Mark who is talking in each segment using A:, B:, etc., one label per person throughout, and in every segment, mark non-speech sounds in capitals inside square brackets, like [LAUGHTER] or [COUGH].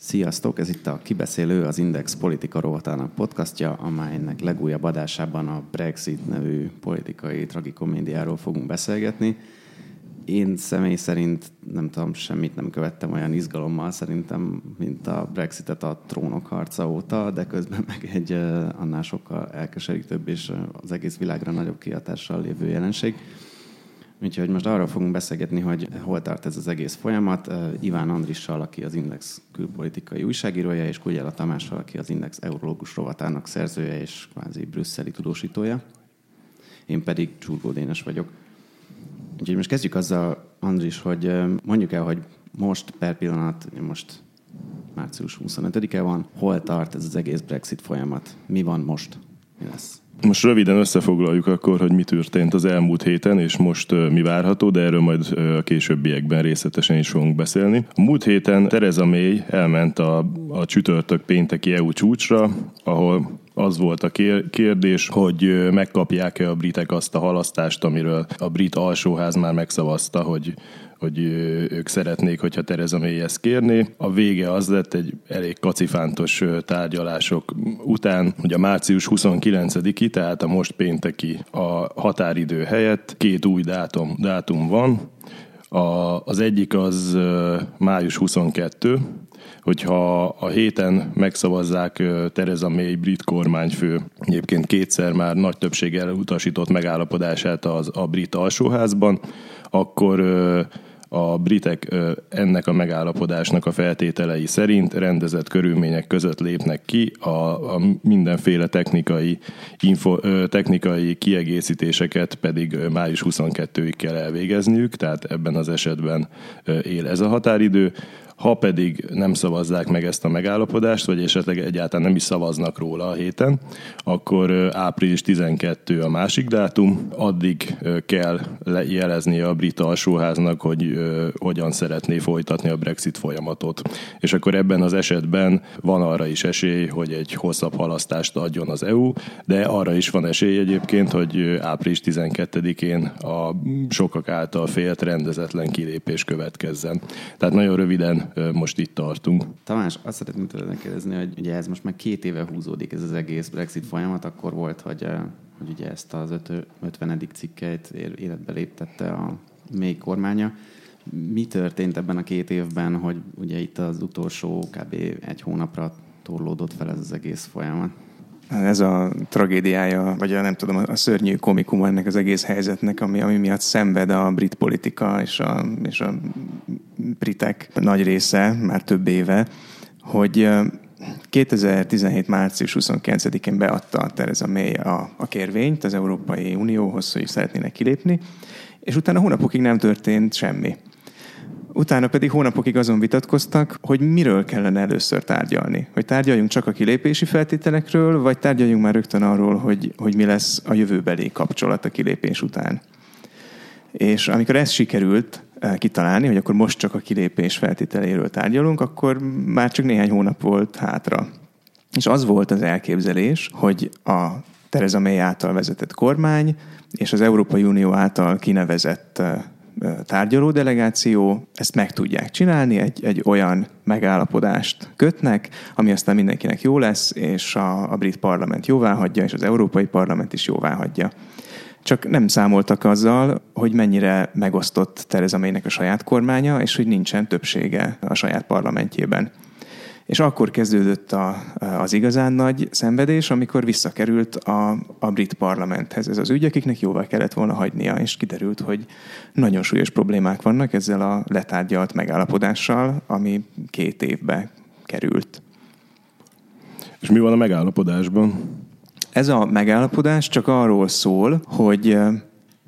A: Sziasztok, ez itt a Kibeszélő, az Index politika rovatának podcastja, amelynek legújabb adásában a Brexit nevű politikai tragikomédiáról fogunk beszélgetni. Én személy szerint nem tudom, semmit nem követtem olyan izgalommal szerintem, mint a Brexitet a trónok harca óta, de közben meg egy annál sokkal elkeserítőbb és az egész világra nagyobb kihatással lévő jelenség. Úgyhogy most arról fogunk beszélgetni, hogy hol tart ez az egész folyamat. Iván Andrissal, aki az Index külpolitikai újságírója, és Kugyela Tamással, aki az Index eurológus rovatának szerzője és kvázi brüsszeli tudósítója. Én pedig Csurgó Dénes vagyok. Úgyhogy most kezdjük azzal, Andris, hogy mondjuk el, hogy most per pillanat, most március 25-e van, hol tart ez az egész Brexit folyamat? Mi van most? Lesz?
B: Most röviden összefoglaljuk akkor, hogy mi történt az elmúlt héten, és most mi várható, de erről majd a későbbiekben részletesen is fogunk beszélni. A múlt héten Tereza May elment a, a csütörtök pénteki EU csúcsra, ahol az volt a kérdés, hogy megkapják-e a britek azt a halasztást, amiről a brit alsóház már megszavazta, hogy hogy ők szeretnék, hogyha Tereza May ezt kérné. A vége az lett egy elég kacifántos tárgyalások után, hogy a március 29-i, tehát a most pénteki a határidő helyett két új dátum, dátum van. A, az egyik az május 22, hogyha a héten megszavazzák Tereza May brit kormányfő, egyébként kétszer már nagy többséggel utasított megállapodását az, a brit alsóházban, akkor a britek ennek a megállapodásnak a feltételei szerint rendezett körülmények között lépnek ki, a, a mindenféle technikai, info, technikai kiegészítéseket pedig május 22-ig kell elvégezniük, tehát ebben az esetben él ez a határidő. Ha pedig nem szavazzák meg ezt a megállapodást, vagy esetleg egyáltalán nem is szavaznak róla a héten, akkor április 12 a másik dátum, addig kell jelezni a brit alsóháznak, hogy hogyan szeretné folytatni a Brexit folyamatot. És akkor ebben az esetben van arra is esély, hogy egy hosszabb halasztást adjon az EU, de arra is van esély egyébként, hogy április 12-én a sokak által félt rendezetlen kilépés következzen. Tehát nagyon röviden most itt tartunk.
A: Tamás, azt szeretném tőled kérdezni, hogy ugye ez most már két éve húzódik ez az egész Brexit folyamat, akkor volt, hogy, hogy ugye ezt az 50. cikkeit életbe léptette a még kormánya. Mi történt ebben a két évben, hogy ugye itt az utolsó kb. egy hónapra torlódott fel ez az egész folyamat?
C: Ez a tragédiája, vagy a, nem tudom, a szörnyű komikum ennek az egész helyzetnek, ami, ami miatt szenved a brit politika és a, és a britek nagy része már több éve, hogy 2017. március 29-én beadta Tereza May a, a kérvényt az Európai Unióhoz, hogy szeretnének kilépni, és utána hónapokig nem történt semmi. Utána pedig hónapokig azon vitatkoztak, hogy miről kellene először tárgyalni. Hogy tárgyaljunk csak a kilépési feltételekről, vagy tárgyaljunk már rögtön arról, hogy, hogy mi lesz a jövőbeli kapcsolat a kilépés után. És amikor ez sikerült eh, kitalálni, hogy akkor most csak a kilépés feltételéről tárgyalunk, akkor már csak néhány hónap volt hátra. És az volt az elképzelés, hogy a Tereza May által vezetett kormány és az Európai Unió által kinevezett eh, tárgyaló delegáció ezt meg tudják csinálni, egy, egy olyan megállapodást kötnek, ami aztán mindenkinek jó lesz, és a, a brit parlament jóvá hagyja, és az európai parlament is jóvá hagyja. Csak nem számoltak azzal, hogy mennyire megosztott Tereza Maynek a saját kormánya, és hogy nincsen többsége a saját parlamentjében. És akkor kezdődött a, az igazán nagy szenvedés, amikor visszakerült a, a brit parlamenthez ez az ügy, akiknek jóvá kellett volna hagynia, és kiderült, hogy nagyon súlyos problémák vannak ezzel a letárgyalt megállapodással, ami két évbe került.
B: És mi van a megállapodásban?
C: Ez a megállapodás csak arról szól, hogy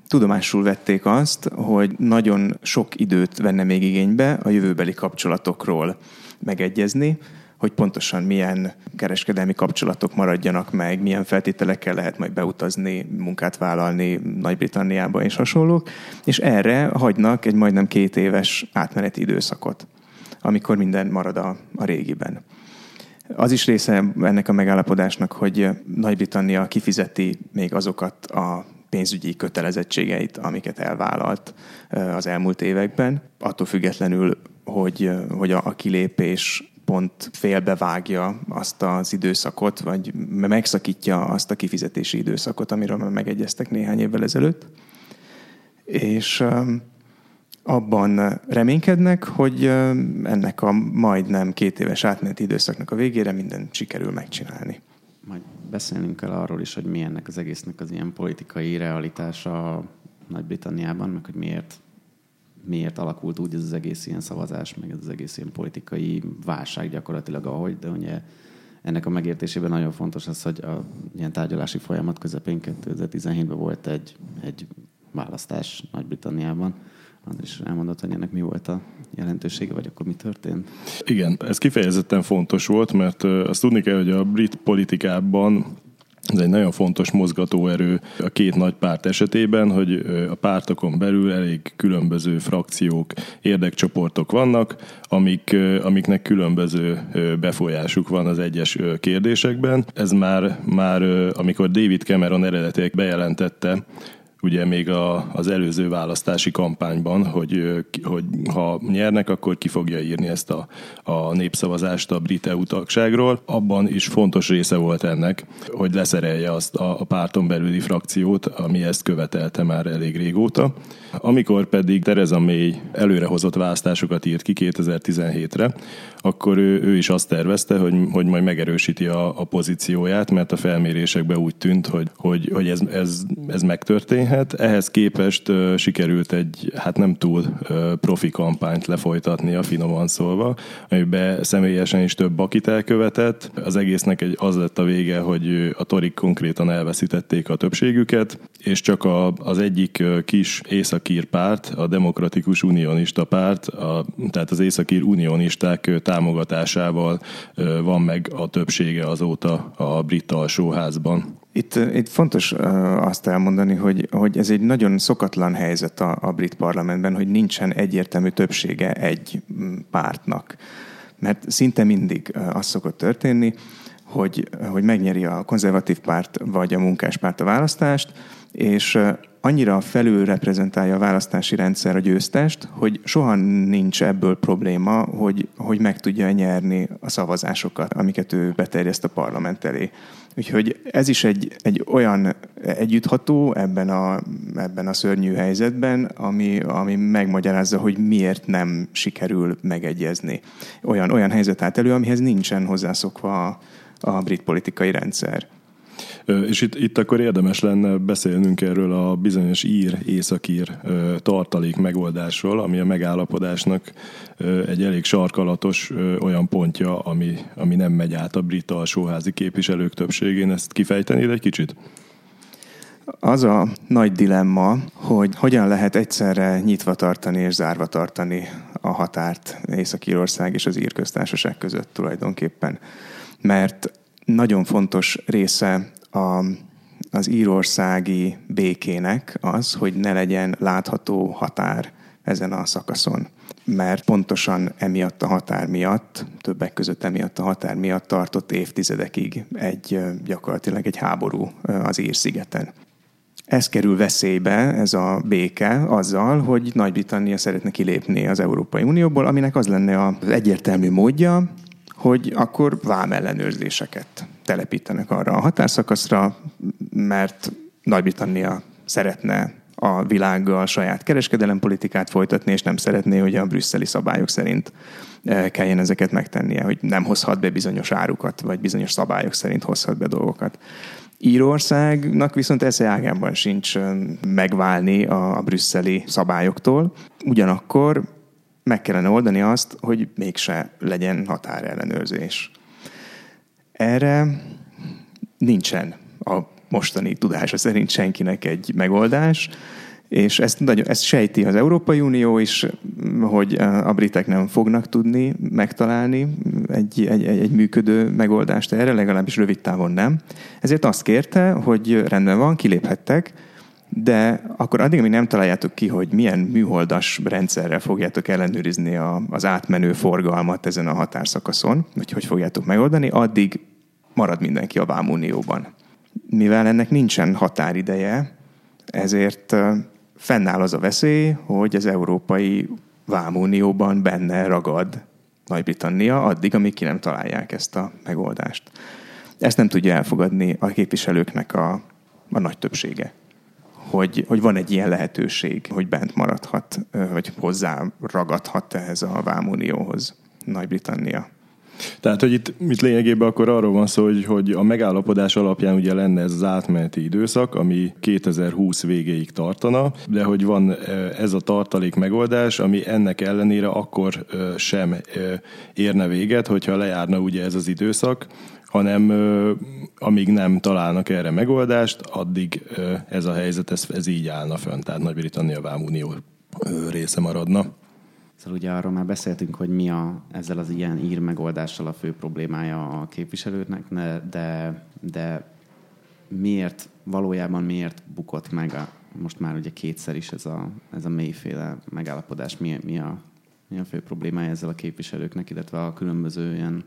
C: tudomásul vették azt, hogy nagyon sok időt venne még igénybe a jövőbeli kapcsolatokról megegyezni, hogy pontosan milyen kereskedelmi kapcsolatok maradjanak meg, milyen feltételekkel lehet majd beutazni, munkát vállalni Nagy-Britanniába és hasonlók, és erre hagynak egy majdnem két éves átmeneti időszakot, amikor minden marad a, a régiben. Az is része ennek a megállapodásnak, hogy Nagy-Britannia kifizeti még azokat a pénzügyi kötelezettségeit, amiket elvállalt az elmúlt években, attól függetlenül, hogy, hogy a, a kilépés pont félbevágja azt az időszakot, vagy megszakítja azt a kifizetési időszakot, amiről már megegyeztek néhány évvel ezelőtt. És abban reménykednek, hogy ennek a majdnem két éves átmeneti időszaknak a végére minden sikerül megcsinálni.
A: Majd beszélnünk kell arról is, hogy mi ennek az egésznek az ilyen politikai realitása Nagy-Britanniában, meg hogy miért miért alakult úgy ez az egész ilyen szavazás, meg ez az egész ilyen politikai válság gyakorlatilag ahogy, de ugye ennek a megértésében nagyon fontos az, hogy a ilyen tárgyalási folyamat közepén 2017-ben volt egy, egy választás Nagy-Britanniában, is elmondott, hogy ennek mi volt a jelentősége, vagy akkor mi történt?
B: Igen, ez kifejezetten fontos volt, mert azt tudni kell, hogy a brit politikában ez egy nagyon fontos mozgatóerő a két nagy párt esetében, hogy a pártokon belül elég különböző frakciók, érdekcsoportok vannak, amik, amiknek különböző befolyásuk van az egyes kérdésekben. Ez már, már amikor David Cameron eredetileg bejelentette, ugye még a, az előző választási kampányban, hogy, hogy ha nyernek, akkor ki fogja írni ezt a, a népszavazást a brit EU tagságról. Abban is fontos része volt ennek, hogy leszerelje azt a, a párton belüli frakciót, ami ezt követelte már elég régóta. Amikor pedig Tereza May előrehozott választásokat írt ki 2017-re, akkor ő, ő is azt tervezte, hogy, hogy majd megerősíti a, a pozícióját, mert a felmérésekben úgy tűnt, hogy, hogy, hogy ez, ez, ez megtörténhet. Ehhez képest uh, sikerült egy, hát nem túl uh, profi kampányt lefolytatni a finoman szólva, amiben személyesen is több bakit elkövetett. Az egésznek egy, az lett a vége, hogy a torik konkrétan elveszítették a többségüket, és csak a, az egyik kis északír párt, a Demokratikus Unionista párt, a, tehát az északír unionisták támogatásával van meg a többsége azóta a brit alsóházban.
C: Itt, itt fontos azt elmondani, hogy, hogy ez egy nagyon szokatlan helyzet a, a brit parlamentben, hogy nincsen egyértelmű többsége egy mm, pártnak. Mert szinte mindig az szokott történni, hogy, hogy megnyeri a konzervatív párt vagy a munkáspárt a választást, és annyira felül reprezentálja a választási rendszer a győztest, hogy soha nincs ebből probléma, hogy, hogy meg tudja nyerni a szavazásokat, amiket ő beterjeszt a parlament elé. Úgyhogy ez is egy, egy olyan együttható ebben a, ebben a szörnyű helyzetben, ami, ami megmagyarázza, hogy miért nem sikerül megegyezni. Olyan, olyan helyzet állt elő, amihez nincsen hozzászokva a, a brit politikai rendszer.
B: És itt, itt akkor érdemes lenne beszélnünk erről a bizonyos ír, északír tartalék megoldásról, ami a megállapodásnak egy elég sarkalatos olyan pontja, ami, ami nem megy át a brit alsóházi képviselők többségén. Ezt kifejtenéd egy kicsit?
C: Az a nagy dilemma, hogy hogyan lehet egyszerre nyitva tartani és zárva tartani a határt Észak-Írország és az Ír köztársaság között tulajdonképpen. Mert nagyon fontos része a, az írországi békének az, hogy ne legyen látható határ ezen a szakaszon. Mert pontosan emiatt a határ miatt, többek között emiatt a határ miatt tartott évtizedekig egy gyakorlatilag egy háború az Ír-szigeten. Ez kerül veszélybe, ez a béke, azzal, hogy Nagy-Britannia szeretne kilépni az Európai Unióból, aminek az lenne az egyértelmű módja, hogy akkor vámellenőrzéseket telepítenek arra a határszakaszra, mert Nagy-Britannia szeretne a világgal saját kereskedelempolitikát folytatni, és nem szeretné, hogy a brüsszeli szabályok szerint eh, kelljen ezeket megtennie, hogy nem hozhat be bizonyos árukat, vagy bizonyos szabályok szerint hozhat be dolgokat. Írországnak viszont esze ágában sincs eh, megválni a brüsszeli szabályoktól, ugyanakkor meg kellene oldani azt, hogy mégse legyen határellenőrzés. Erre nincsen a mostani tudása szerint senkinek egy megoldás, És ezt, nagyon, ezt sejti az Európai Unió is, hogy a britek nem fognak tudni megtalálni egy, egy, egy működő megoldást erre, legalábbis rövid távon nem. Ezért azt kérte, hogy rendben van, kiléphettek, de akkor addig, amíg nem találjátok ki, hogy milyen műholdas rendszerrel fogjátok ellenőrizni a, az átmenő forgalmat ezen a határszakaszon, vagy hogy fogjátok megoldani, addig marad mindenki a Vámunióban. Mivel ennek nincsen határideje, ezért fennáll az a veszély, hogy az Európai Vámunióban benne ragad Nagy-Britannia addig, amíg ki nem találják ezt a megoldást. Ezt nem tudja elfogadni a képviselőknek a, a nagy többsége hogy, hogy van egy ilyen lehetőség, hogy bent maradhat, vagy hozzá ragadhat ehhez a Vámunióhoz Nagy-Britannia.
B: Tehát, hogy itt, itt lényegében akkor arról van szó, hogy, hogy a megállapodás alapján ugye lenne ez az átmeneti időszak, ami 2020 végéig tartana, de hogy van ez a tartalék megoldás, ami ennek ellenére akkor sem érne véget, hogyha lejárna ugye ez az időszak, hanem amíg nem találnak erre megoldást, addig ez a helyzet, ez, ez így állna fönn, tehát Nagy-Britannia Vámunió része maradna.
A: Szóval ugye arról már beszéltünk, hogy mi a, ezzel az ilyen ír megoldással a fő problémája a képviselőknek, de, de miért, valójában miért bukott meg a, most már ugye kétszer is ez a, ez a mélyféle megállapodás, mi, mi, a, mi a fő problémája ezzel a képviselőknek, illetve a különböző ilyen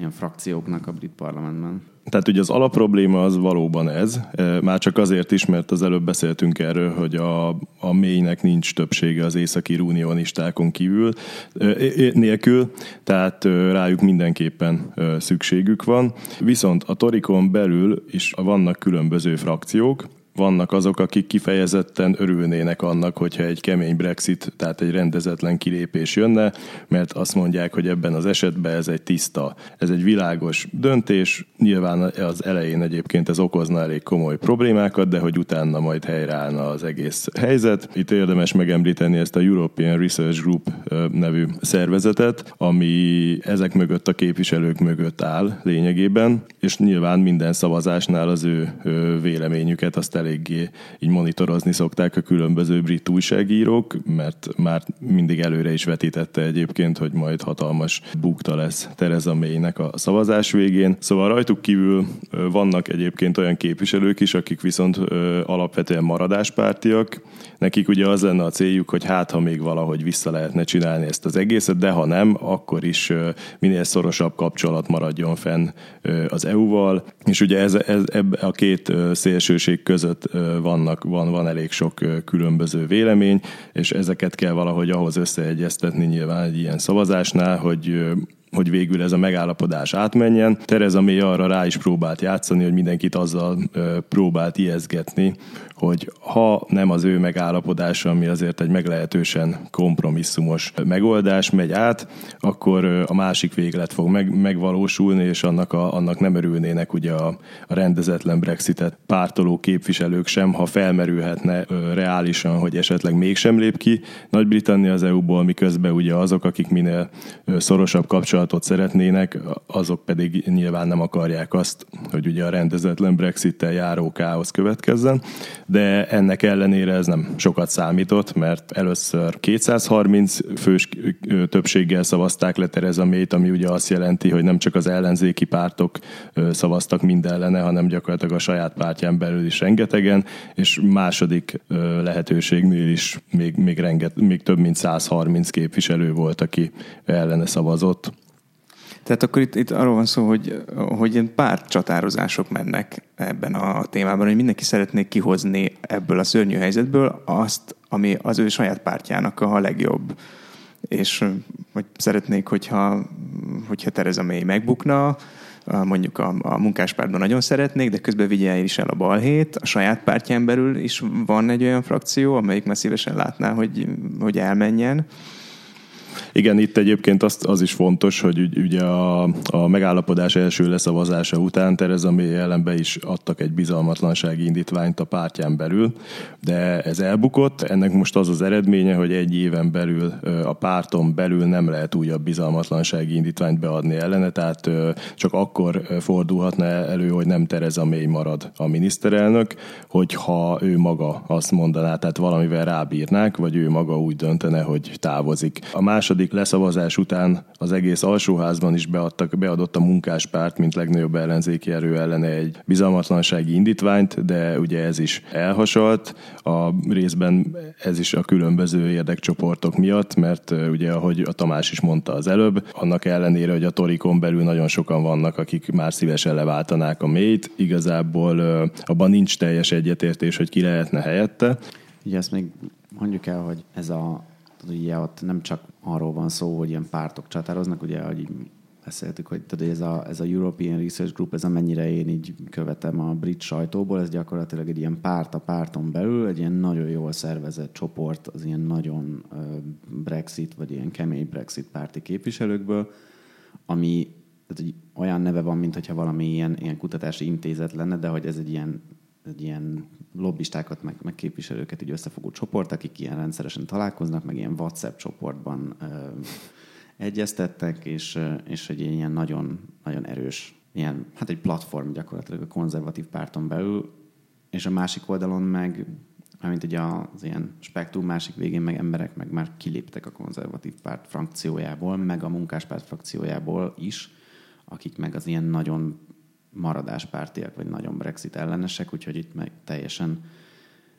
A: ilyen frakcióknak a brit parlamentben.
B: Tehát ugye az alapprobléma az valóban ez, e, már csak azért is, mert az előbb beszéltünk erről, hogy a, a mélynek nincs többsége az északi unionistákon kívül, e, e, nélkül, tehát rájuk mindenképpen szükségük van. Viszont a Torikon belül is vannak különböző frakciók, vannak azok, akik kifejezetten örülnének annak, hogyha egy kemény Brexit, tehát egy rendezetlen kilépés jönne, mert azt mondják, hogy ebben az esetben ez egy tiszta, ez egy világos döntés. Nyilván az elején egyébként ez okozna elég komoly problémákat, de hogy utána majd helyreállna az egész helyzet. Itt érdemes megemlíteni ezt a European Research Group nevű szervezetet, ami ezek mögött a képviselők mögött áll lényegében, és nyilván minden szavazásnál az ő véleményüket azt eléggé így monitorozni szokták a különböző brit újságírók, mert már mindig előre is vetítette egyébként, hogy majd hatalmas bukta lesz Tereza May-nek a szavazás végén. Szóval rajtuk kívül vannak egyébként olyan képviselők is, akik viszont alapvetően maradáspártiak. Nekik ugye az lenne a céljuk, hogy hát ha még valahogy vissza lehetne csinálni ezt az egészet, de ha nem, akkor is minél szorosabb kapcsolat maradjon fenn az EU-val. És ugye ez, ez, ebbe a két szélsőség között vannak, van, van elég sok különböző vélemény, és ezeket kell valahogy ahhoz összeegyeztetni nyilván egy ilyen szavazásnál, hogy hogy végül ez a megállapodás átmenjen. Tereza May arra rá is próbált játszani, hogy mindenkit azzal próbált ijeszgetni, hogy ha nem az ő megállapodása, ami azért egy meglehetősen kompromisszumos megoldás megy át, akkor a másik véglet fog meg, megvalósulni, és annak, a, annak nem örülnének ugye a, a rendezetlen Brexitet pártoló képviselők sem, ha felmerülhetne reálisan, hogy esetleg mégsem lép ki Nagy-Britannia az EU-ból, miközben ugye azok, akik minél szorosabb kapcsolatot szeretnének, azok pedig nyilván nem akarják azt, hogy ugye a rendezetlen Brexit-tel járó káosz következzen de ennek ellenére ez nem sokat számított, mert először 230 fős többséggel szavazták le Tereza May-t, ami ugye azt jelenti, hogy nem csak az ellenzéki pártok szavaztak mind ellene, hanem gyakorlatilag a saját pártján belül is rengetegen, és második lehetőségnél is még, még, renget, még több mint 130 képviselő volt, aki ellene szavazott.
C: Tehát akkor itt, itt arról van szó, hogy, hogy ilyen pár csatározások mennek ebben a témában, hogy mindenki szeretné kihozni ebből a szörnyű helyzetből azt, ami az ő saját pártjának a legjobb. És hogy szeretnék, hogyha, hogyha Tereza May megbukna, mondjuk a, a munkáspártban nagyon szeretnék, de közben vigye is el a balhét. A saját pártján belül is van egy olyan frakció, amelyik már szívesen látná, hogy, hogy elmenjen
B: Igen, itt egyébként az, az is fontos, hogy ugye a, a megállapodás első leszavazása után Tereza May ellen be is adtak egy bizalmatlansági indítványt a pártján belül, de ez elbukott. Ennek most az az eredménye, hogy egy éven belül a párton belül nem lehet újabb bizalmatlansági indítványt beadni ellene, tehát csak akkor fordulhatna elő, hogy nem Tereza May marad a miniszterelnök, hogyha ő maga azt mondaná, tehát valamivel rábírnák, vagy ő maga úgy döntene, hogy távozik. A második leszavazás után az egész alsóházban is beadtak, beadott a munkáspárt, mint legnagyobb ellenzéki erő ellene egy bizalmatlansági indítványt, de ugye ez is elhasalt. A részben ez is a különböző érdekcsoportok miatt, mert ugye ahogy a Tamás is mondta az előbb, annak ellenére, hogy a Torikon belül nagyon sokan vannak, akik már szívesen leváltanák a mélyt, igazából abban nincs teljes egyetértés, hogy ki lehetne helyette.
A: Ugye ezt még mondjuk el, hogy ez a tudod, ugye ott nem csak arról van szó, hogy ilyen pártok csatároznak, ugye, hogy beszéltük, hogy tudod, ez, a, ez a European Research Group, ez amennyire én így követem a brit sajtóból, ez gyakorlatilag egy ilyen párt a párton belül, egy ilyen nagyon jól szervezett csoport az ilyen nagyon Brexit, vagy ilyen kemény Brexit párti képviselőkből, ami tehát, hogy olyan neve van, mintha valami ilyen, ilyen kutatási intézet lenne, de hogy ez egy ilyen, egy ilyen lobbistákat, meg, meg képviselőket így összefogó csoport, akik ilyen rendszeresen találkoznak, meg ilyen WhatsApp csoportban ö, egyeztettek, és, és egy ilyen nagyon, nagyon erős, ilyen, hát egy platform gyakorlatilag a konzervatív párton belül, és a másik oldalon meg, mint ugye az ilyen spektrum másik végén meg emberek meg már kiléptek a konzervatív párt frakciójából, meg a munkáspárt frakciójából is, akik meg az ilyen nagyon maradáspártiak, vagy nagyon Brexit ellenesek, úgyhogy itt meg teljesen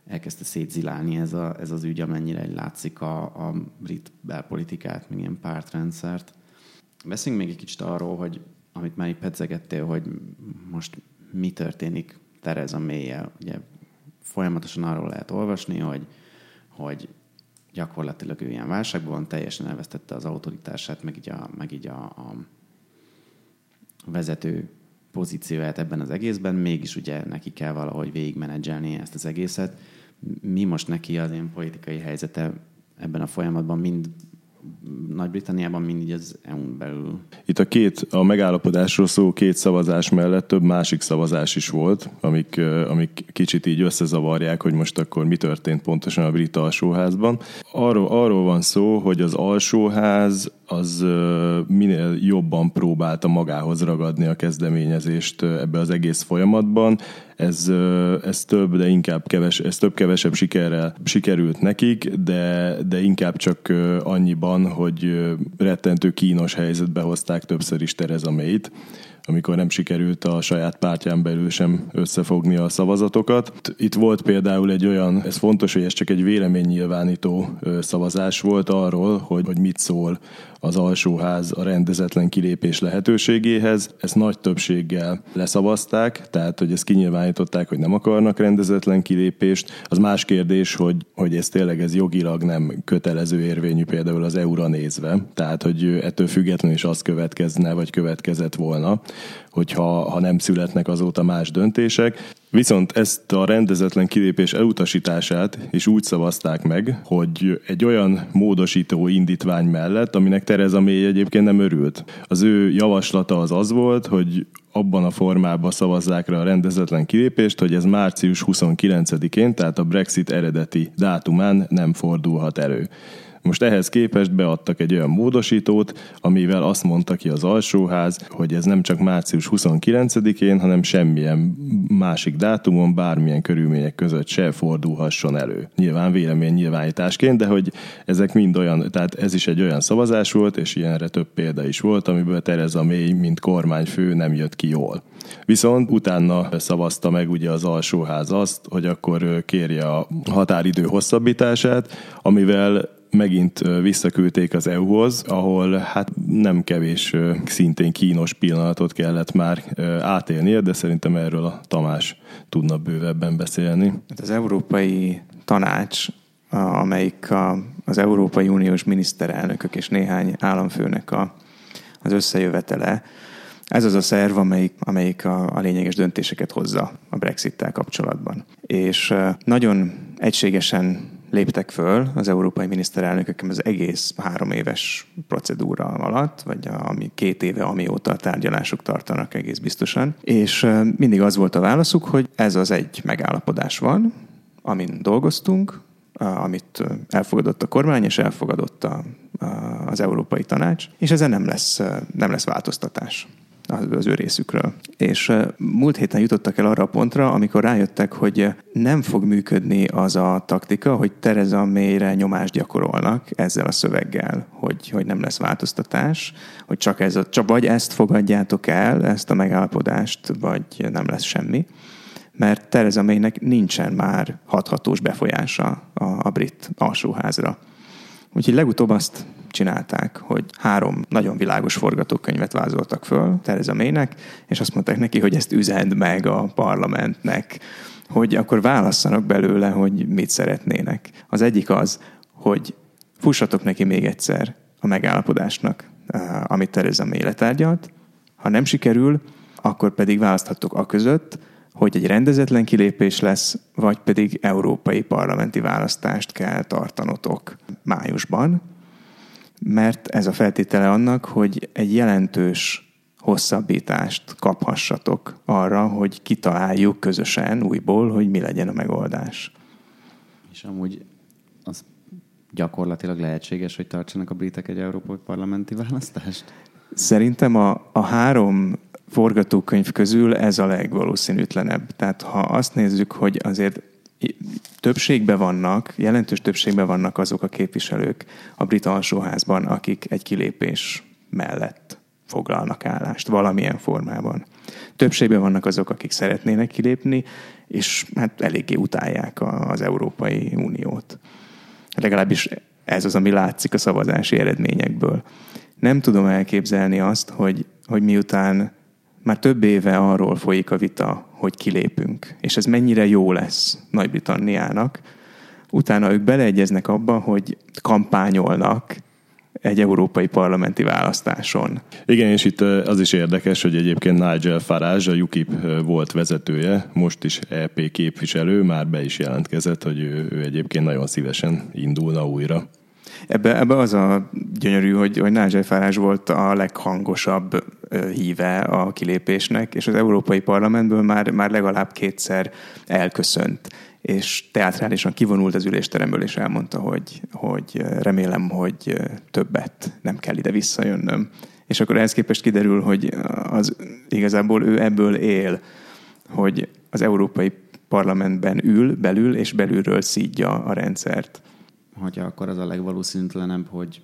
A: elkezdte szétzilálni ez, a, ez az ügy, amennyire látszik a, a brit belpolitikát, meg ilyen pártrendszert. Beszéljünk még egy kicsit arról, hogy amit már így pedzegettél, hogy most mi történik Tereza may Ugye folyamatosan arról lehet olvasni, hogy, hogy gyakorlatilag ő ilyen válságban teljesen elvesztette az autoritását, meg így a, meg így a, a vezető pozícióját ebben az egészben, mégis ugye neki kell valahogy végigmenedzselni ezt az egészet. Mi most neki az én politikai helyzete ebben a folyamatban mind nagy-Britanniában mindig az EU-n belül.
B: Itt a két, a megállapodásról szó két szavazás mellett több másik szavazás is volt, amik, amik kicsit így összezavarják, hogy most akkor mi történt pontosan a brit alsóházban. Arról, arról van szó, hogy az alsóház az minél jobban próbálta magához ragadni a kezdeményezést ebbe az egész folyamatban. Ez, ez több, de inkább keves, ez több-kevesebb sikerrel sikerült nekik, de, de inkább csak annyiban, hogy rettentő kínos helyzetbe hozták többször is Tereza May-t amikor nem sikerült a saját pártján belül sem összefogni a szavazatokat. Itt volt például egy olyan, ez fontos, hogy ez csak egy véleménynyilvánító szavazás volt arról, hogy, hogy mit szól az alsóház a rendezetlen kilépés lehetőségéhez. Ezt nagy többséggel leszavazták, tehát hogy ezt kinyilvánították, hogy nem akarnak rendezetlen kilépést. Az más kérdés, hogy, hogy ez tényleg ez jogilag nem kötelező érvényű például az EU-ra nézve. Tehát, hogy ettől függetlenül is az következne, vagy következett volna, hogyha ha nem születnek azóta más döntések. Viszont ezt a rendezetlen kilépés elutasítását is úgy szavazták meg, hogy egy olyan módosító indítvány mellett, aminek Tereza May egyébként nem örült. Az ő javaslata az az volt, hogy abban a formában szavazzák rá a rendezetlen kilépést, hogy ez március 29-én, tehát a Brexit eredeti dátumán nem fordulhat elő. Most ehhez képest beadtak egy olyan módosítót, amivel azt mondta ki az alsóház, hogy ez nem csak március 29-én, hanem semmilyen másik dátumon, bármilyen körülmények között se fordulhasson elő. Nyilván vélemény nyilvánításként, de hogy ezek mind olyan, tehát ez is egy olyan szavazás volt, és ilyenre több példa is volt, amiből Tereza May, mint kormányfő nem jött ki jól. Viszont utána szavazta meg ugye az alsóház azt, hogy akkor kérje a határidő hosszabbítását, amivel megint visszaküldték az EU-hoz, ahol hát nem kevés szintén kínos pillanatot kellett már átélnie, de szerintem erről a Tamás tudna bővebben beszélni.
C: Hát az Európai Tanács, amelyik az Európai Uniós miniszterelnökök és néhány államfőnek a, az összejövetele, ez az a szerv, amelyik, amelyik a, a lényeges döntéseket hozza a Brexit-tel kapcsolatban. És nagyon egységesen léptek föl az európai miniszterelnökök az egész három éves procedúra alatt, vagy ami két éve, amióta a tárgyalások tartanak egész biztosan. És mindig az volt a válaszuk, hogy ez az egy megállapodás van, amin dolgoztunk, amit elfogadott a kormány, és elfogadott a, az Európai Tanács, és ezen nem lesz, nem lesz változtatás az ő részükről. És múlt héten jutottak el arra a pontra, amikor rájöttek, hogy nem fog működni az a taktika, hogy Tereza mélyre nyomást gyakorolnak ezzel a szöveggel, hogy, hogy nem lesz változtatás, hogy csak, ez a, csak vagy ezt fogadjátok el, ezt a megállapodást, vagy nem lesz semmi mert Tereza Maynek nincsen már hathatós befolyása a, a brit alsóházra. Úgyhogy legutóbb azt csinálták, hogy három nagyon világos forgatókönyvet vázoltak föl Tereza Maynek, és azt mondták neki, hogy ezt üzend meg a parlamentnek, hogy akkor válasszanak belőle, hogy mit szeretnének. Az egyik az, hogy fussatok neki még egyszer a megállapodásnak, eh, amit Tereza May letárgyalt. Ha nem sikerül, akkor pedig választhatok a között, hogy egy rendezetlen kilépés lesz, vagy pedig európai parlamenti választást kell tartanotok májusban, mert ez a feltétele annak, hogy egy jelentős hosszabbítást kaphassatok arra, hogy kitaláljuk közösen újból, hogy mi legyen a megoldás.
A: És amúgy az gyakorlatilag lehetséges, hogy tartsanak a britek egy európai parlamenti választást?
C: Szerintem a, a három forgatókönyv közül ez a legvalószínűtlenebb. Tehát ha azt nézzük, hogy azért többségben vannak, jelentős többségben vannak azok a képviselők a brit alsóházban, akik egy kilépés mellett foglalnak állást valamilyen formában. Többségben vannak azok, akik szeretnének kilépni, és hát eléggé utálják az Európai Uniót. Legalábbis ez az, ami látszik a szavazási eredményekből. Nem tudom elképzelni azt, hogy, hogy miután már több éve arról folyik a vita, hogy kilépünk, és ez mennyire jó lesz Nagy-Britanniának. Utána ők beleegyeznek abba, hogy kampányolnak egy európai parlamenti választáson.
B: Igen, és itt az is érdekes, hogy egyébként Nigel Farage, a UKIP volt vezetője, most is EP képviselő, már be is jelentkezett, hogy ő, ő egyébként nagyon szívesen indulna újra.
C: Ebbe, ebbe az a gyönyörű, hogy, hogy Nigel Farage volt a leghangosabb híve a kilépésnek, és az Európai Parlamentből már, már legalább kétszer elköszönt és teátrálisan kivonult az ülésteremből, és elmondta, hogy, hogy remélem, hogy többet nem kell ide visszajönnöm. És akkor ehhez képest kiderül, hogy az, igazából ő ebből él, hogy az Európai Parlamentben ül belül, és belülről szídja a rendszert
A: hogy akkor az a legvalószínűtlenebb, hogy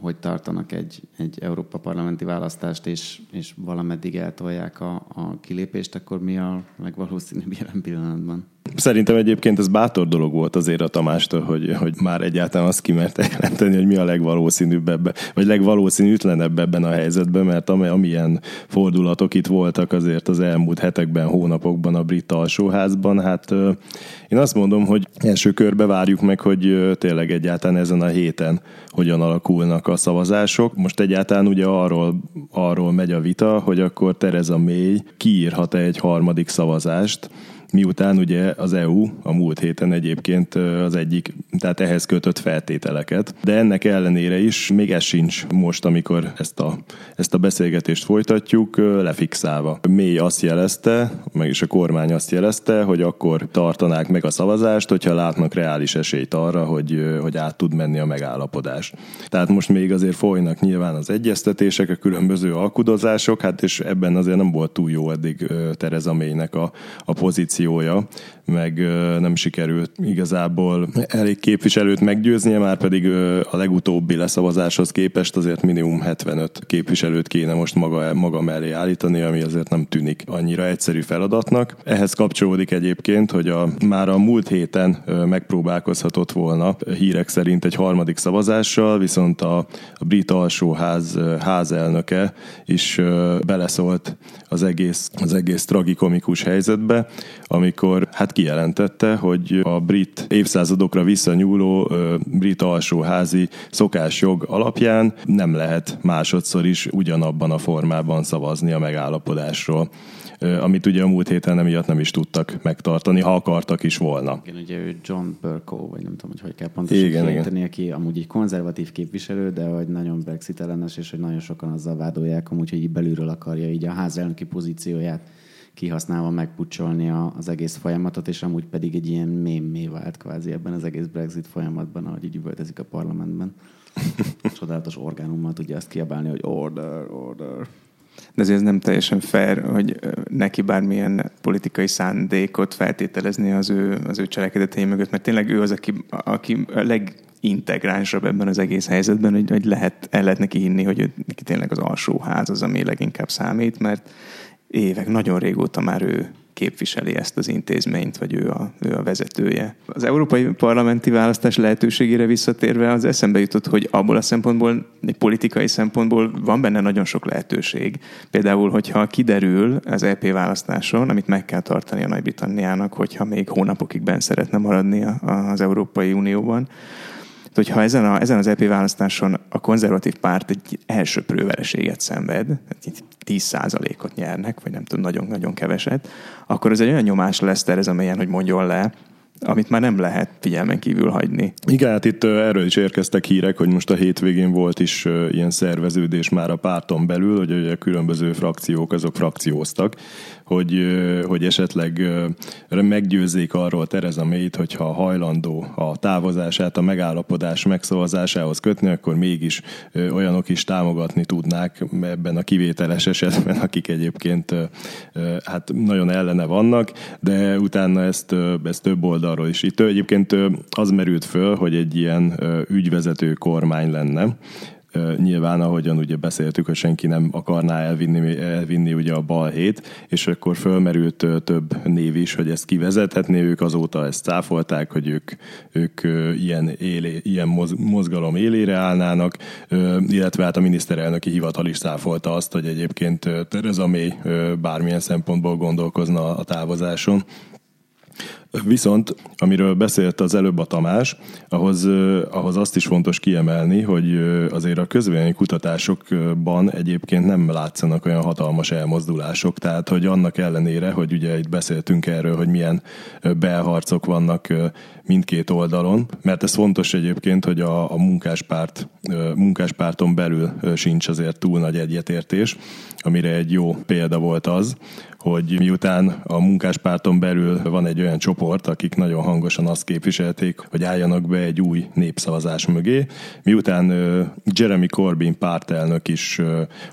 A: hogy tartanak egy, egy Európa parlamenti választást, és, és valameddig eltolják a, a kilépést, akkor mi a legvalószínűbb jelen pillanatban?
B: Szerintem egyébként ez bátor dolog volt azért a Tamástól, hogy, hogy már egyáltalán azt kimerte [LAUGHS] jelenteni, hogy mi a legvalószínűbb ebbe, vagy legvalószínűtlenebb ebben a helyzetben, mert ami, amilyen fordulatok itt voltak azért az elmúlt hetekben, hónapokban a brit alsóházban, hát én azt mondom, hogy első körbe várjuk meg, hogy tényleg egyáltalán ezen a héten hogyan alakulnak a szavazások. Most egyáltalán ugye arról, arról megy a vita, hogy akkor Tereza May kiírhat-e egy harmadik szavazást, miután ugye az EU a múlt héten egyébként az egyik, tehát ehhez kötött feltételeket, de ennek ellenére is még ez sincs most, amikor ezt a, ezt a beszélgetést folytatjuk, lefixálva. Mély azt jelezte, meg is a kormány azt jelezte, hogy akkor tartanák meg a szavazást, hogyha látnak reális esélyt arra, hogy, hogy át tud menni a megállapodás. Tehát most még azért folynak nyilván az egyeztetések, a különböző alkudozások, hát és ebben azért nem volt túl jó eddig Tereza Mélynek a, a pozíció pozíciója, meg nem sikerült igazából elég képviselőt meggyőznie, már pedig a legutóbbi leszavazáshoz képest azért minimum 75 képviselőt kéne most maga, maga mellé állítani, ami azért nem tűnik annyira egyszerű feladatnak. Ehhez kapcsolódik egyébként, hogy a, már a múlt héten megpróbálkozhatott volna hírek szerint egy harmadik szavazással, viszont a, a brit alsóház házelnöke is beleszólt az egész, az egész tragikomikus helyzetbe, amikor hát kijelentette, hogy a brit évszázadokra visszanyúló brit alsóházi szokásjog alapján nem lehet másodszor is ugyanabban a formában szavazni a megállapodásról amit ugye a múlt héten emiatt nem is tudtak megtartani, ha akartak is volna.
A: Igen, ugye ő John Burko, vagy nem tudom, hogy hogy kell pontosan igen, igen. aki amúgy egy konzervatív képviselő, de hogy nagyon Brexit ellenes, és hogy nagyon sokan azzal vádolják, amúgy, hogy így belülről akarja így a házelnöki pozícióját kihasználva megpucsolni az egész folyamatot, és amúgy pedig egy ilyen mémé vált kvázi ebben az egész Brexit folyamatban, ahogy így üvöltezik a parlamentben. [LAUGHS] Csodálatos orgánummal tudja azt kiabálni, hogy order, order.
C: De azért ez nem teljesen fair, hogy neki bármilyen politikai szándékot feltételezni az ő, az ő cselekedetei mögött, mert tényleg ő az, aki, aki a legintegránsabb ebben az egész helyzetben, hogy, hogy lehet, el lehet neki hinni, hogy ő, neki tényleg az alsóház az, ami leginkább számít, mert évek, nagyon régóta már ő képviseli ezt az intézményt, vagy ő a, ő a vezetője. Az európai parlamenti választás lehetőségére visszatérve az eszembe jutott, hogy abból a szempontból, egy politikai szempontból van benne nagyon sok lehetőség. Például, hogyha kiderül az EP választáson, amit meg kell tartani a Nagy-Britanniának, hogyha még hónapokig benn szeretne maradni az Európai Unióban, hogyha ezen, a, ezen az EP választáson a konzervatív párt egy elsőprő vereséget szenved, 10%-ot nyernek, vagy nem tudom, nagyon-nagyon keveset, akkor ez egy olyan nyomás lesz Tereza melyen, hogy mondjon le, amit már nem lehet figyelmen kívül hagyni.
B: Igen, hát itt erről is érkeztek hírek, hogy most a hétvégén volt is ilyen szerveződés már a párton belül, hogy a különböző frakciók azok frakcióztak, hogy, hogy esetleg meggyőzzék arról Tereza May-t, hogyha hajlandó a távozását a megállapodás megszavazásához kötni, akkor mégis olyanok is támogatni tudnák ebben a kivételes esetben, akik egyébként hát nagyon ellene vannak, de utána ezt, ezt több oldalról is. Itt egyébként az merült föl, hogy egy ilyen ügyvezető kormány lenne, nyilván, ahogyan ugye beszéltük, hogy senki nem akarná elvinni, elvinni ugye a balhét, és akkor fölmerült több név is, hogy ezt kivezethetné, ők azóta ezt cáfolták, hogy ők, ők ilyen, élé, ilyen mozgalom élére állnának, illetve hát a miniszterelnöki hivatal is cáfolta azt, hogy egyébként Tereza May bármilyen szempontból gondolkozna a távozáson. Viszont, amiről beszélt az előbb a Tamás, ahhoz, ahhoz azt is fontos kiemelni, hogy azért a közvélemény kutatásokban egyébként nem látszanak olyan hatalmas elmozdulások, tehát hogy annak ellenére, hogy ugye itt beszéltünk erről, hogy milyen belharcok vannak mindkét oldalon, mert ez fontos egyébként, hogy a, a munkáspárt, munkáspárton belül sincs azért túl nagy egyetértés, amire egy jó példa volt az, hogy miután a munkáspárton belül van egy olyan csoport, akik nagyon hangosan azt képviselték, hogy álljanak be egy új népszavazás mögé, miután Jeremy Corbyn pártelnök is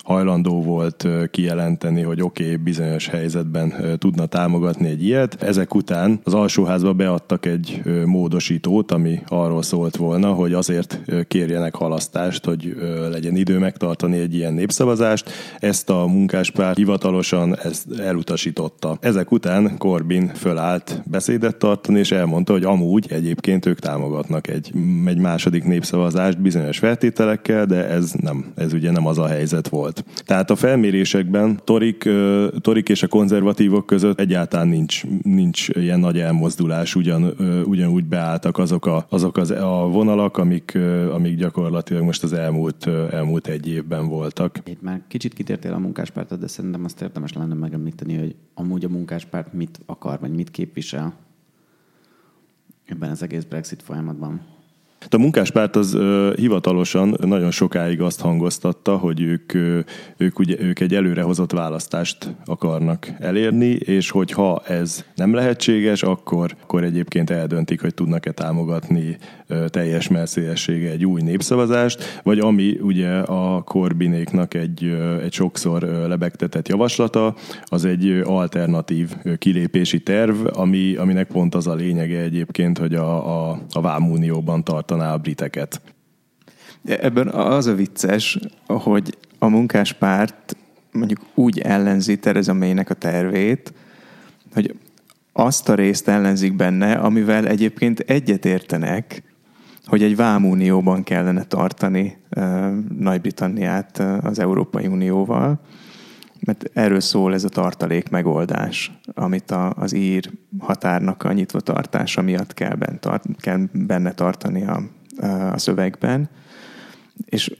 B: hajlandó volt kijelenteni, hogy oké, okay, bizonyos helyzetben tudna támogatni egy ilyet, ezek után az alsóházba beadtak egy módosítót, ami arról szólt volna, hogy azért kérjenek halasztást, hogy legyen idő megtartani egy ilyen népszavazást. Ezt a munkáspárt hivatalosan ezt el elutasította. Ezek után Corbyn fölállt beszédet tartani, és elmondta, hogy amúgy egyébként ők támogatnak egy, egy második népszavazást bizonyos feltételekkel, de ez nem, ez ugye nem az a helyzet volt. Tehát a felmérésekben Torik, Torik és a konzervatívok között egyáltalán nincs, nincs ilyen nagy elmozdulás, ugyan, ugyanúgy beálltak azok, a, azok az, a vonalak, amik, amik gyakorlatilag most az elmúlt, elmúlt egy évben voltak.
A: Itt már kicsit kitértél a munkáspártot, de szerintem azt érdemes lenne megemlíteni, hogy amúgy a munkáspárt mit akar, vagy mit képvisel ebben az egész Brexit folyamatban.
B: A munkáspárt az uh, hivatalosan nagyon sokáig azt hangoztatta, hogy ők, ők, ugye, ők egy előrehozott választást akarnak elérni, és hogyha ez nem lehetséges, akkor, akkor egyébként eldöntik, hogy tudnak-e támogatni uh, teljes messzélessége egy új népszavazást, vagy ami ugye a Korbinéknak egy, uh, egy sokszor lebegtetett javaslata, az egy alternatív kilépési terv, ami, aminek pont az a lényege egyébként, hogy a, a, a Vámunióban tart tartaná a briteket.
C: Ebben az a vicces, hogy a munkáspárt mondjuk úgy ellenzi Tereza May-nek a tervét, hogy azt a részt ellenzik benne, amivel egyébként egyetértenek, hogy egy vámunióban kellene tartani uh, Nagy-Britanniát uh, az Európai Unióval, mert erről szól ez a tartalék megoldás, amit a, az ír határnak a nyitva tartása miatt kell benne, tart, kell benne tartani a, a szövegben. És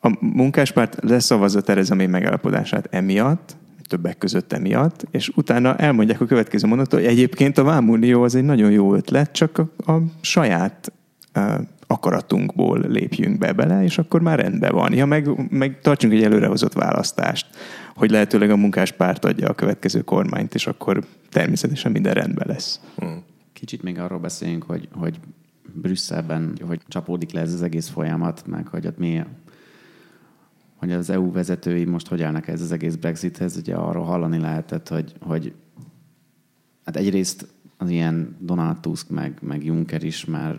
C: a munkáspárt leszavazza Tereza May megállapodását emiatt, többek között emiatt, és utána elmondják a következő mondatot, hogy egyébként a Vámunió az egy nagyon jó ötlet, csak a, a saját akaratunkból lépjünk be bele, és akkor már rendben van. Ja, meg, meg tartsunk egy előrehozott választást, hogy lehetőleg a munkáspárt adja a következő kormányt, és akkor természetesen minden rendben lesz. Hmm.
A: Kicsit még arról beszéljünk, hogy, hogy Brüsszelben, hogy csapódik le ez az egész folyamat, meg hogy ott mi hogy az EU vezetői most hogy állnak ez az egész Brexithez, ugye arról hallani lehetett, hogy, hogy hát egyrészt az ilyen Donald Tusk meg, meg Juncker is már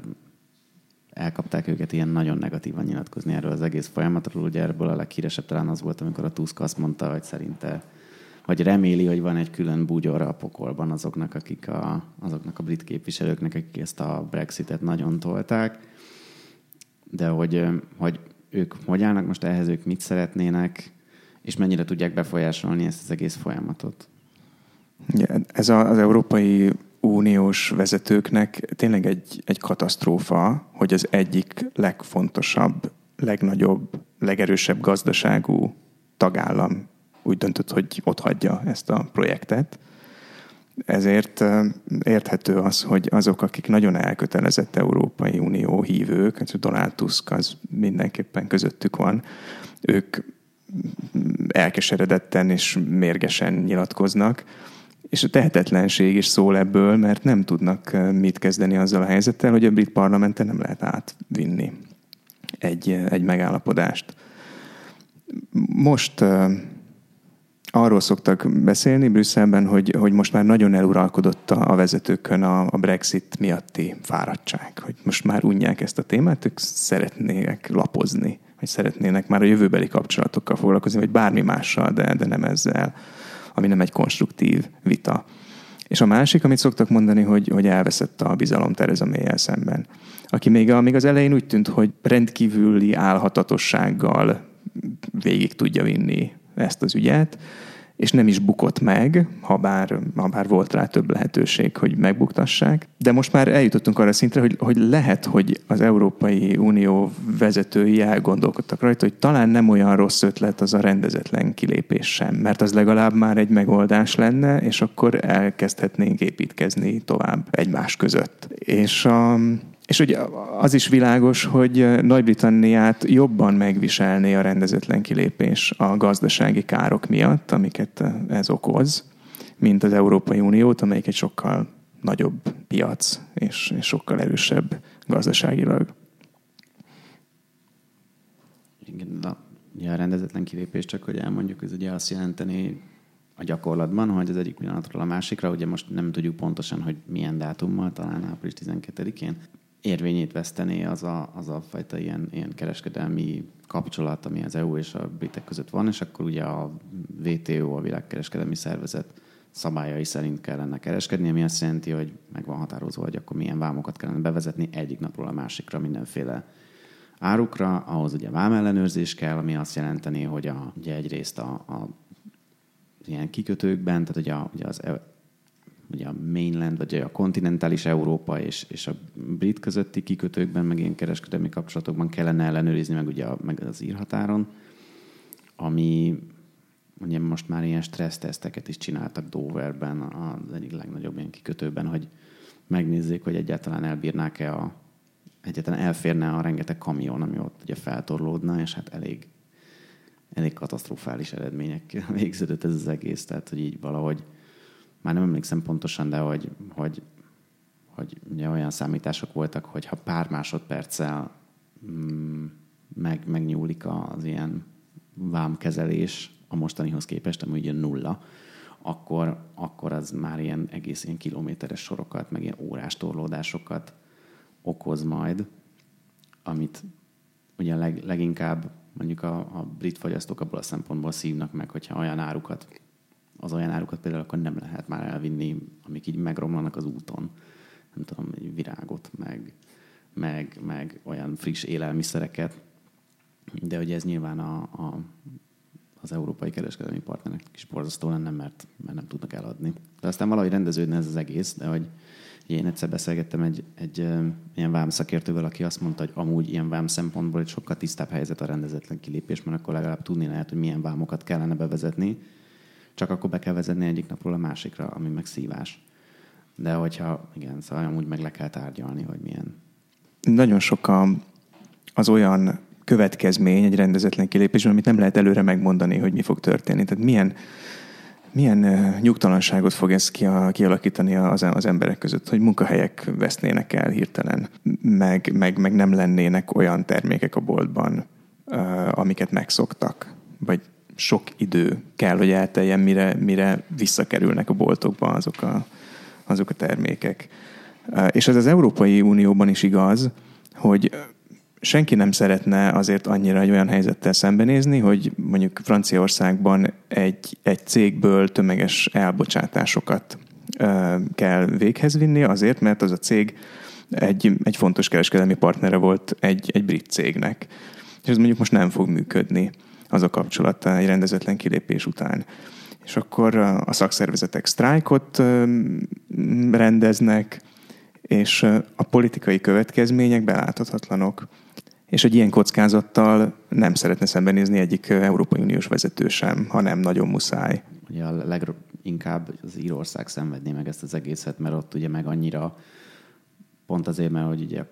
A: elkapták őket ilyen nagyon negatívan nyilatkozni erről az egész folyamatról. Ugye erből a leghíresebb talán az volt, amikor a Tusk azt mondta, hogy szerinte vagy reméli, hogy van egy külön búgyor a pokolban azoknak, akik a, azoknak a brit képviselőknek, akik ezt a Brexitet nagyon tolták, de hogy, hogy ők hogy állnak most ehhez, ők mit szeretnének, és mennyire tudják befolyásolni ezt az egész folyamatot.
C: Ez az Európai Uniós vezetőknek tényleg egy, egy katasztrófa, hogy az egyik legfontosabb, legnagyobb, legerősebb gazdaságú tagállam úgy döntött, hogy ott hagyja ezt a projektet. Ezért érthető az, hogy azok, akik nagyon elkötelezett Európai Unió hívők, hát Donald Tusk az mindenképpen közöttük van, ők elkeseredetten és mérgesen nyilatkoznak, és a tehetetlenség is szól ebből, mert nem tudnak mit kezdeni azzal a helyzettel, hogy a brit parlamenten nem lehet átvinni egy, egy megállapodást. Most arról szoktak beszélni Brüsszelben, hogy, hogy most már nagyon eluralkodott a, a vezetőkön a, a Brexit miatti fáradtság, hogy most már unják ezt a témát, ők szeretnének lapozni, vagy szeretnének már a jövőbeli kapcsolatokkal foglalkozni, vagy bármi mással, de, de nem ezzel, ami nem egy konstruktív vita. És a másik, amit szoktak mondani, hogy, hogy elveszett a bizalom Tereza may szemben. Aki még, a, még az elején úgy tűnt, hogy rendkívüli álhatatossággal végig tudja vinni ezt az ügyet, és nem is bukott meg, ha bár, ha bár volt rá több lehetőség, hogy megbuktassák. De most már eljutottunk arra szintre, hogy, hogy lehet, hogy az Európai Unió vezetői elgondolkodtak rajta, hogy talán nem olyan rossz ötlet az a rendezetlen kilépés sem, mert az legalább már egy megoldás lenne, és akkor elkezdhetnénk építkezni tovább egymás között. És a, és ugye az is világos, hogy Nagy-Britanniát jobban megviselné a rendezetlen kilépés a gazdasági károk miatt, amiket ez okoz, mint az Európai Uniót, amelyik egy sokkal nagyobb piac és, és sokkal erősebb gazdaságilag.
A: Igen, na, ja, a rendezetlen kilépés, csak hogy elmondjuk, ez ugye azt jelenteni a gyakorlatban, hogy az egyik pillanatról a másikra, ugye most nem tudjuk pontosan, hogy milyen dátummal, talán április 12-én érvényét vesztené az a, az a fajta ilyen, ilyen kereskedelmi kapcsolat, ami az EU és a britek között van, és akkor ugye a WTO, a világkereskedelmi szervezet szabályai szerint kellene kereskedni, ami azt jelenti, hogy meg van határozva, hogy akkor milyen vámokat kellene bevezetni egyik napról a másikra mindenféle árukra, ahhoz ugye vámellenőrzés kell, ami azt jelenteni, hogy a, ugye egyrészt a, a ilyen kikötőkben, tehát ugye, a, ugye az ugye a mainland, vagy a kontinentális Európa és, és a brit közötti kikötőkben, meg ilyen kereskedelmi kapcsolatokban kellene ellenőrizni, meg ugye a, meg az írhatáron, ami ugye most már ilyen stresszteszteket is csináltak Doverben, az egyik legnagyobb ilyen kikötőben, hogy megnézzék, hogy egyáltalán elbírnák-e a egyáltalán elférne a rengeteg kamion, ami ott ugye feltorlódna, és hát elég, elég katasztrofális eredmények [LAUGHS] végződött ez az egész, tehát hogy így valahogy már nem emlékszem pontosan, de hogy, hogy, hogy ugye olyan számítások voltak, hogy ha pár másodperccel mm, meg, megnyúlik az ilyen vámkezelés a mostanihoz képest, ami ugye nulla, akkor, akkor az már ilyen egész ilyen kilométeres sorokat, meg ilyen órás torlódásokat okoz majd, amit ugye leg, leginkább mondjuk a, a brit fogyasztók abból a szempontból szívnak meg, hogyha olyan árukat az olyan árukat például akkor nem lehet már elvinni, amik így megromlanak az úton. Nem tudom, egy virágot, meg, meg, meg olyan friss élelmiszereket. De hogy ez nyilván a, a, az európai kereskedelmi partnerek is borzasztó lenne, mert, mert nem tudnak eladni. De aztán valahogy rendeződne ez az egész, de hogy én egyszer beszélgettem egy, egy ilyen vám szakértővel, aki azt mondta, hogy amúgy ilyen vám szempontból egy sokkal tisztább helyzet a rendezetlen kilépés, mert akkor legalább tudni lehet, hogy milyen vámokat kellene bevezetni, csak akkor be kell vezetni egyik napról a másikra, ami meg szívás. De hogyha, igen, szóval amúgy meg le kell tárgyalni, hogy milyen.
C: Nagyon sok a, az olyan következmény egy rendezetlen kilépésben, amit nem lehet előre megmondani, hogy mi fog történni. Tehát milyen, milyen nyugtalanságot fog ez kialakítani az emberek között, hogy munkahelyek vesznének el hirtelen, meg, meg, meg nem lennének olyan termékek a boltban, amiket megszoktak, vagy sok idő kell, hogy elteljen, mire, mire visszakerülnek a boltokba azok a, azok a termékek. És ez az Európai Unióban is igaz, hogy senki nem szeretne azért annyira egy olyan helyzettel szembenézni, hogy mondjuk Franciaországban egy, egy cégből tömeges elbocsátásokat kell véghez vinni, azért, mert az a cég egy, egy fontos kereskedelmi partnere volt egy, egy brit cégnek. És ez mondjuk most nem fog működni az a kapcsolat egy rendezetlen kilépés után. És akkor a szakszervezetek sztrájkot rendeznek, és a politikai következmények beláthatatlanok. És egy ilyen kockázattal nem szeretne szembenézni egyik Európai Uniós vezető sem, ha nem nagyon muszáj.
A: Ugye a leginkább az Írország szenvedné meg ezt az egészet, mert ott ugye meg annyira pont azért, mert hogy ugye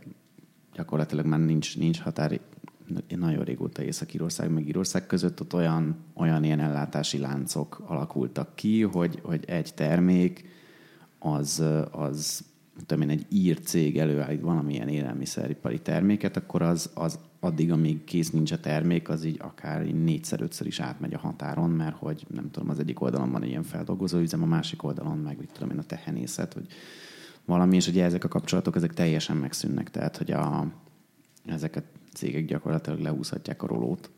A: gyakorlatilag már nincs, nincs határ nagyon régóta Észak-Írország meg Írország között ott olyan, olyan ilyen ellátási láncok alakultak ki, hogy, hogy egy termék az, az tudom én, egy ír cég előállít valamilyen élelmiszeripari terméket, akkor az, az addig, amíg kész nincs a termék, az így akár így négyszer-ötször is átmegy a határon, mert hogy nem tudom, az egyik oldalon van egy ilyen feldolgozó üzem, a másik oldalon meg, mit tudom én, a tehenészet, hogy valami, és ugye ezek a kapcsolatok, ezek teljesen megszűnnek, tehát hogy a, ezeket cégek gyakorlatilag leúszhatják a rolót.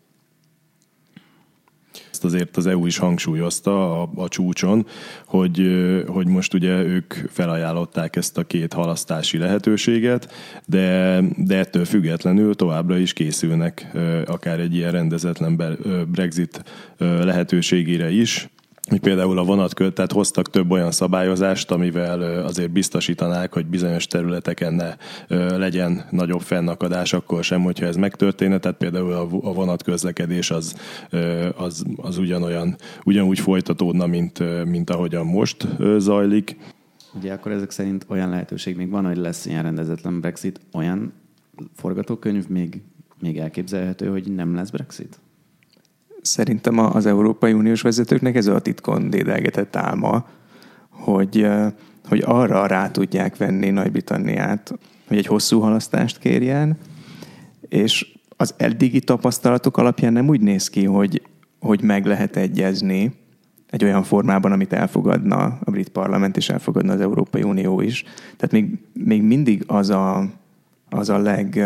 B: Ezt azért az EU is hangsúlyozta a, a csúcson, hogy, hogy most ugye ők felajánlották ezt a két halasztási lehetőséget, de, de ettől függetlenül továbbra is készülnek akár egy ilyen rendezetlen Brexit lehetőségére is például a vonatkölt, tehát hoztak több olyan szabályozást, amivel azért biztosítanák, hogy bizonyos területeken ne legyen nagyobb fennakadás akkor sem, hogyha ez megtörténne, tehát például a vonatközlekedés az, az, az ugyanolyan, ugyanúgy folytatódna, mint, mint ahogyan most zajlik.
A: Ugye akkor ezek szerint olyan lehetőség még van, hogy lesz ilyen rendezetlen Brexit, olyan forgatókönyv még, még elképzelhető, hogy nem lesz Brexit?
C: Szerintem az Európai Uniós vezetőknek ez a titkon dédelgetett álma, hogy, hogy arra rá tudják venni Nagy-Britanniát, hogy egy hosszú halasztást kérjen, és az eddigi tapasztalatok alapján nem úgy néz ki, hogy, hogy meg lehet egyezni egy olyan formában, amit elfogadna a brit parlament, és elfogadna az Európai Unió is. Tehát még, még mindig az a, az a leg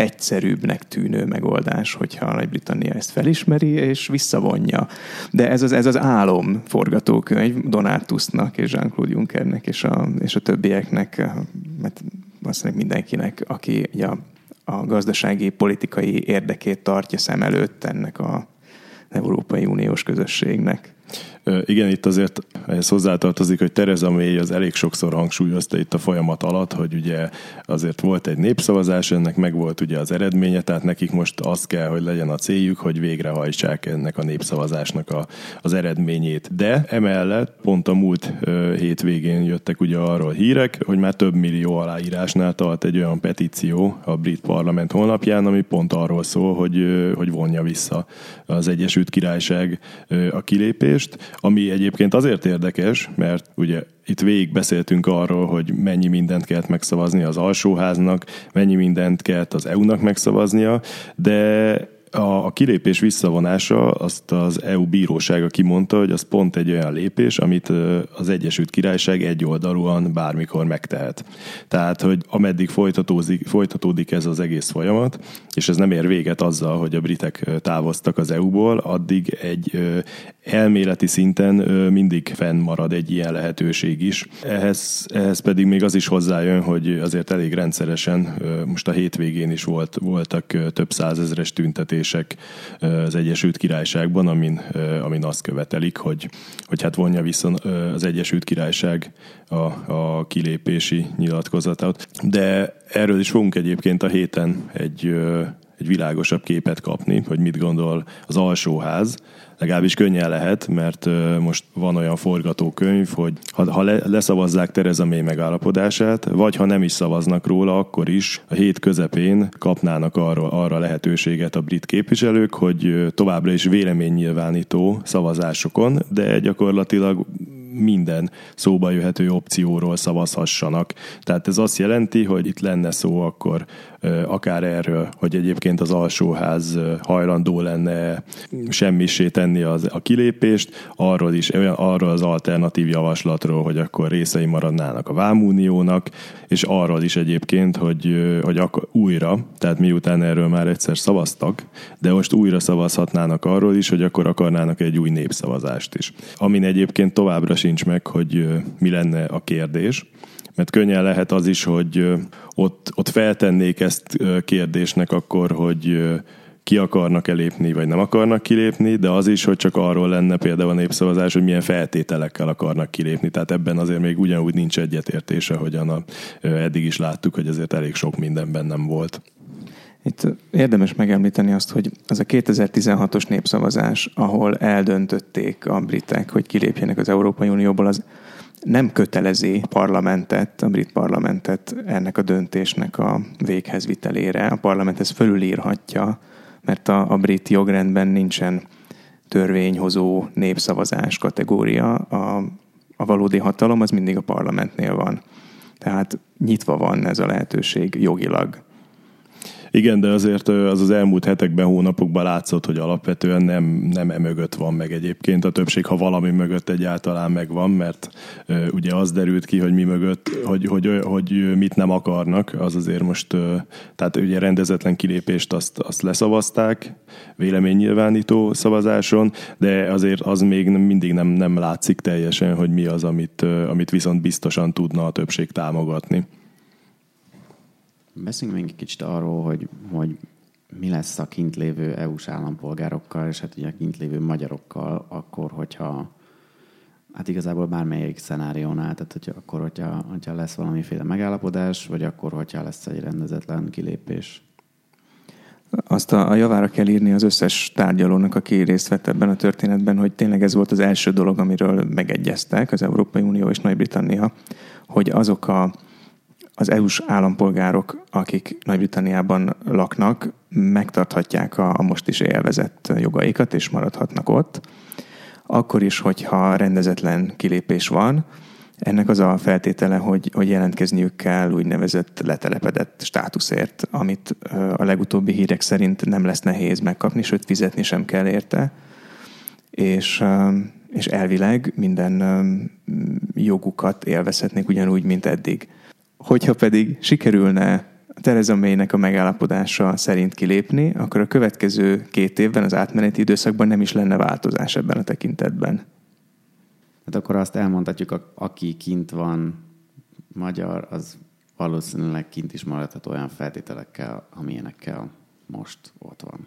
C: egyszerűbbnek tűnő megoldás, hogyha a Nagy-Britannia ezt felismeri és visszavonja. De ez az, ez az álom forgatókönyv Donald Tusknak és Jean-Claude Junckernek és a, és a többieknek, mert valószínűleg mindenkinek, aki a, a gazdasági, politikai érdekét tartja szem előtt ennek a Európai Uniós közösségnek.
B: Igen, itt azért ez hozzátartozik, hogy Tereza May az elég sokszor hangsúlyozta itt a folyamat alatt, hogy ugye azért volt egy népszavazás, ennek meg volt ugye az eredménye, tehát nekik most az kell, hogy legyen a céljuk, hogy végrehajtsák ennek a népszavazásnak a, az eredményét. De emellett pont a múlt hétvégén jöttek ugye arról hírek, hogy már több millió aláírásnál tart egy olyan petíció a brit parlament honlapján, ami pont arról szól, hogy, hogy vonja vissza az Egyesült Királyság a kilépést, ami egyébként azért érdekes, mert ugye itt végig beszéltünk arról, hogy mennyi mindent kellett megszavazni az alsóháznak, mennyi mindent kellett az EU-nak megszavaznia, de a, a kilépés visszavonása, azt az EU bírósága kimondta, hogy az pont egy olyan lépés, amit az Egyesült Királyság egyoldalúan bármikor megtehet. Tehát, hogy ameddig folytatódik, folytatódik ez az egész folyamat, és ez nem ér véget azzal, hogy a britek távoztak az EU-ból, addig egy elméleti szinten mindig fennmarad egy ilyen lehetőség is. Ehhez, ehhez pedig még az is hozzájön, hogy azért elég rendszeresen, most a hétvégén is volt, voltak több százezres tüntetések az Egyesült Királyságban, amin, amin azt követelik, hogy, hogy hát vonja vissza az Egyesült Királyság a, a kilépési nyilatkozatot. De erről is fogunk egyébként a héten egy egy világosabb képet kapni, hogy mit gondol az alsóház, legalábbis könnyen lehet, mert most van olyan forgatókönyv, hogy ha, leszavazzák Tereza May megállapodását, vagy ha nem is szavaznak róla, akkor is a hét közepén kapnának arra, arra lehetőséget a brit képviselők, hogy továbbra is véleménynyilvánító szavazásokon, de gyakorlatilag minden szóba jöhető opcióról szavazhassanak. Tehát ez azt jelenti, hogy itt lenne szó akkor akár erről, hogy egyébként az alsóház hajlandó lenne semmisé tenni az, a kilépést, arról is, olyan, arról az alternatív javaslatról, hogy akkor részei maradnának a Vámuniónak, és arról is egyébként, hogy, hogy akkor újra, tehát miután erről már egyszer szavaztak, de most újra szavazhatnának arról is, hogy akkor akarnának egy új népszavazást is. Amin egyébként továbbra sincs meg, hogy mi lenne a kérdés, mert könnyen lehet az is, hogy ott, ott feltennék ezt kérdésnek akkor, hogy ki akarnak elépni, vagy nem akarnak kilépni, de az is, hogy csak arról lenne például a népszavazás, hogy milyen feltételekkel akarnak kilépni. Tehát ebben azért még ugyanúgy nincs egyetértése, hogyan a, eddig is láttuk, hogy azért elég sok mindenben nem volt.
C: Itt érdemes megemlíteni azt, hogy az a 2016-os népszavazás, ahol eldöntötték a britek, hogy kilépjenek az Európai Unióból, az nem kötelezi parlamentet, a brit parlamentet ennek a döntésnek a véghez vitelére. A parlament ezt fölülírhatja, mert a, a brit jogrendben nincsen törvényhozó népszavazás kategória. A, a valódi hatalom az mindig a parlamentnél van. Tehát nyitva van ez a lehetőség jogilag.
B: Igen, de azért az az elmúlt hetekben, hónapokban látszott, hogy alapvetően nem, nem emögött van meg egyébként a többség, ha valami mögött egyáltalán megvan, mert ugye az derült ki, hogy mi mögött, hogy, hogy, hogy mit nem akarnak, az azért most, tehát ugye rendezetlen kilépést azt, azt leszavazták, véleménynyilvánító szavazáson, de azért az még mindig nem, nem látszik teljesen, hogy mi az, amit, amit viszont biztosan tudna a többség támogatni.
A: Beszéljünk még egy kicsit arról, hogy, hogy mi lesz a kint lévő EU-s állampolgárokkal, és hát ugye a kint lévő magyarokkal, akkor, hogyha hát igazából bármelyik szenáriónál, tehát hogyha, akkor, hogyha, hogyha lesz valamiféle megállapodás, vagy akkor, hogyha lesz egy rendezetlen kilépés.
C: Azt a, a javára kell írni az összes tárgyalónak, aki részt vett ebben a történetben, hogy tényleg ez volt az első dolog, amiről megegyeztek az Európai Unió és Nagy-Britannia, hogy azok a az EU-s állampolgárok, akik Nagy-Britanniában laknak, megtarthatják a, a most is élvezett jogaikat, és maradhatnak ott. Akkor is, hogyha rendezetlen kilépés van, ennek az a feltétele, hogy, hogy jelentkezniük kell úgynevezett letelepedett státuszért, amit a legutóbbi hírek szerint nem lesz nehéz megkapni, sőt fizetni sem kell érte. És, és elvileg minden jogukat élvezhetnék ugyanúgy, mint eddig. Hogyha pedig sikerülne Tereza May-nek a megállapodása szerint kilépni, akkor a következő két évben, az átmeneti időszakban nem is lenne változás ebben a tekintetben.
A: Hát akkor azt elmondhatjuk, aki kint van magyar, az valószínűleg kint is maradhat olyan feltételekkel, amilyenekkel most ott van.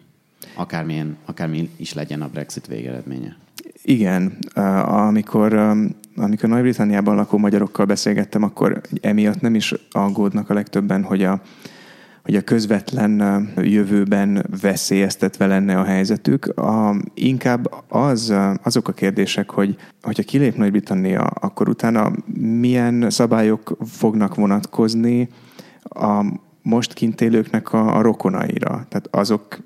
A: Akármilyen, akármilyen is legyen a Brexit végeredménye.
C: Igen, amikor, amikor Nagy-Britanniában lakó magyarokkal beszélgettem, akkor emiatt nem is aggódnak a legtöbben, hogy a, hogy a közvetlen jövőben veszélyeztetve lenne a helyzetük. A, inkább az, azok a kérdések, hogy hogyha kilép Nagy-Britannia, akkor utána milyen szabályok fognak vonatkozni a most kint élőknek a, a rokonaira. Tehát azok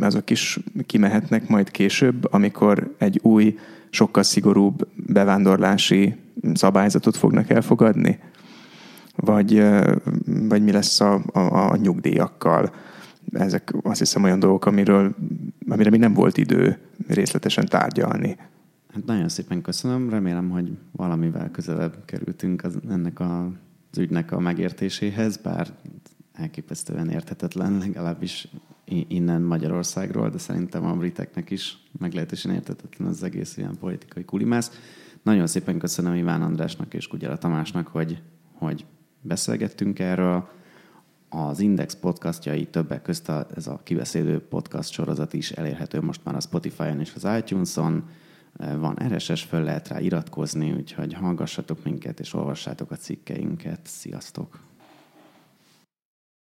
C: azok is kimehetnek majd később, amikor egy új, sokkal szigorúbb bevándorlási szabályzatot fognak elfogadni? Vagy, vagy mi lesz a, a, a nyugdíjakkal? Ezek azt hiszem olyan dolgok, amiről, amire mi nem volt idő részletesen tárgyalni.
A: Hát nagyon szépen köszönöm, remélem, hogy valamivel közelebb kerültünk az, ennek a, az ügynek a megértéséhez, bár elképesztően érthetetlen, legalábbis innen Magyarországról, de szerintem a briteknek is meglehetősen értetetlen az egész ilyen politikai kulimász. Nagyon szépen köszönöm Iván Andrásnak és Kugyara Tamásnak, hogy, hogy beszélgettünk erről. Az Index podcastjai többek közt a, ez a kibeszélő podcast sorozat is elérhető most már a Spotify-on és az iTunes-on. Van RSS, föl lehet rá iratkozni, úgyhogy hallgassatok minket és olvassátok a cikkeinket. Sziasztok!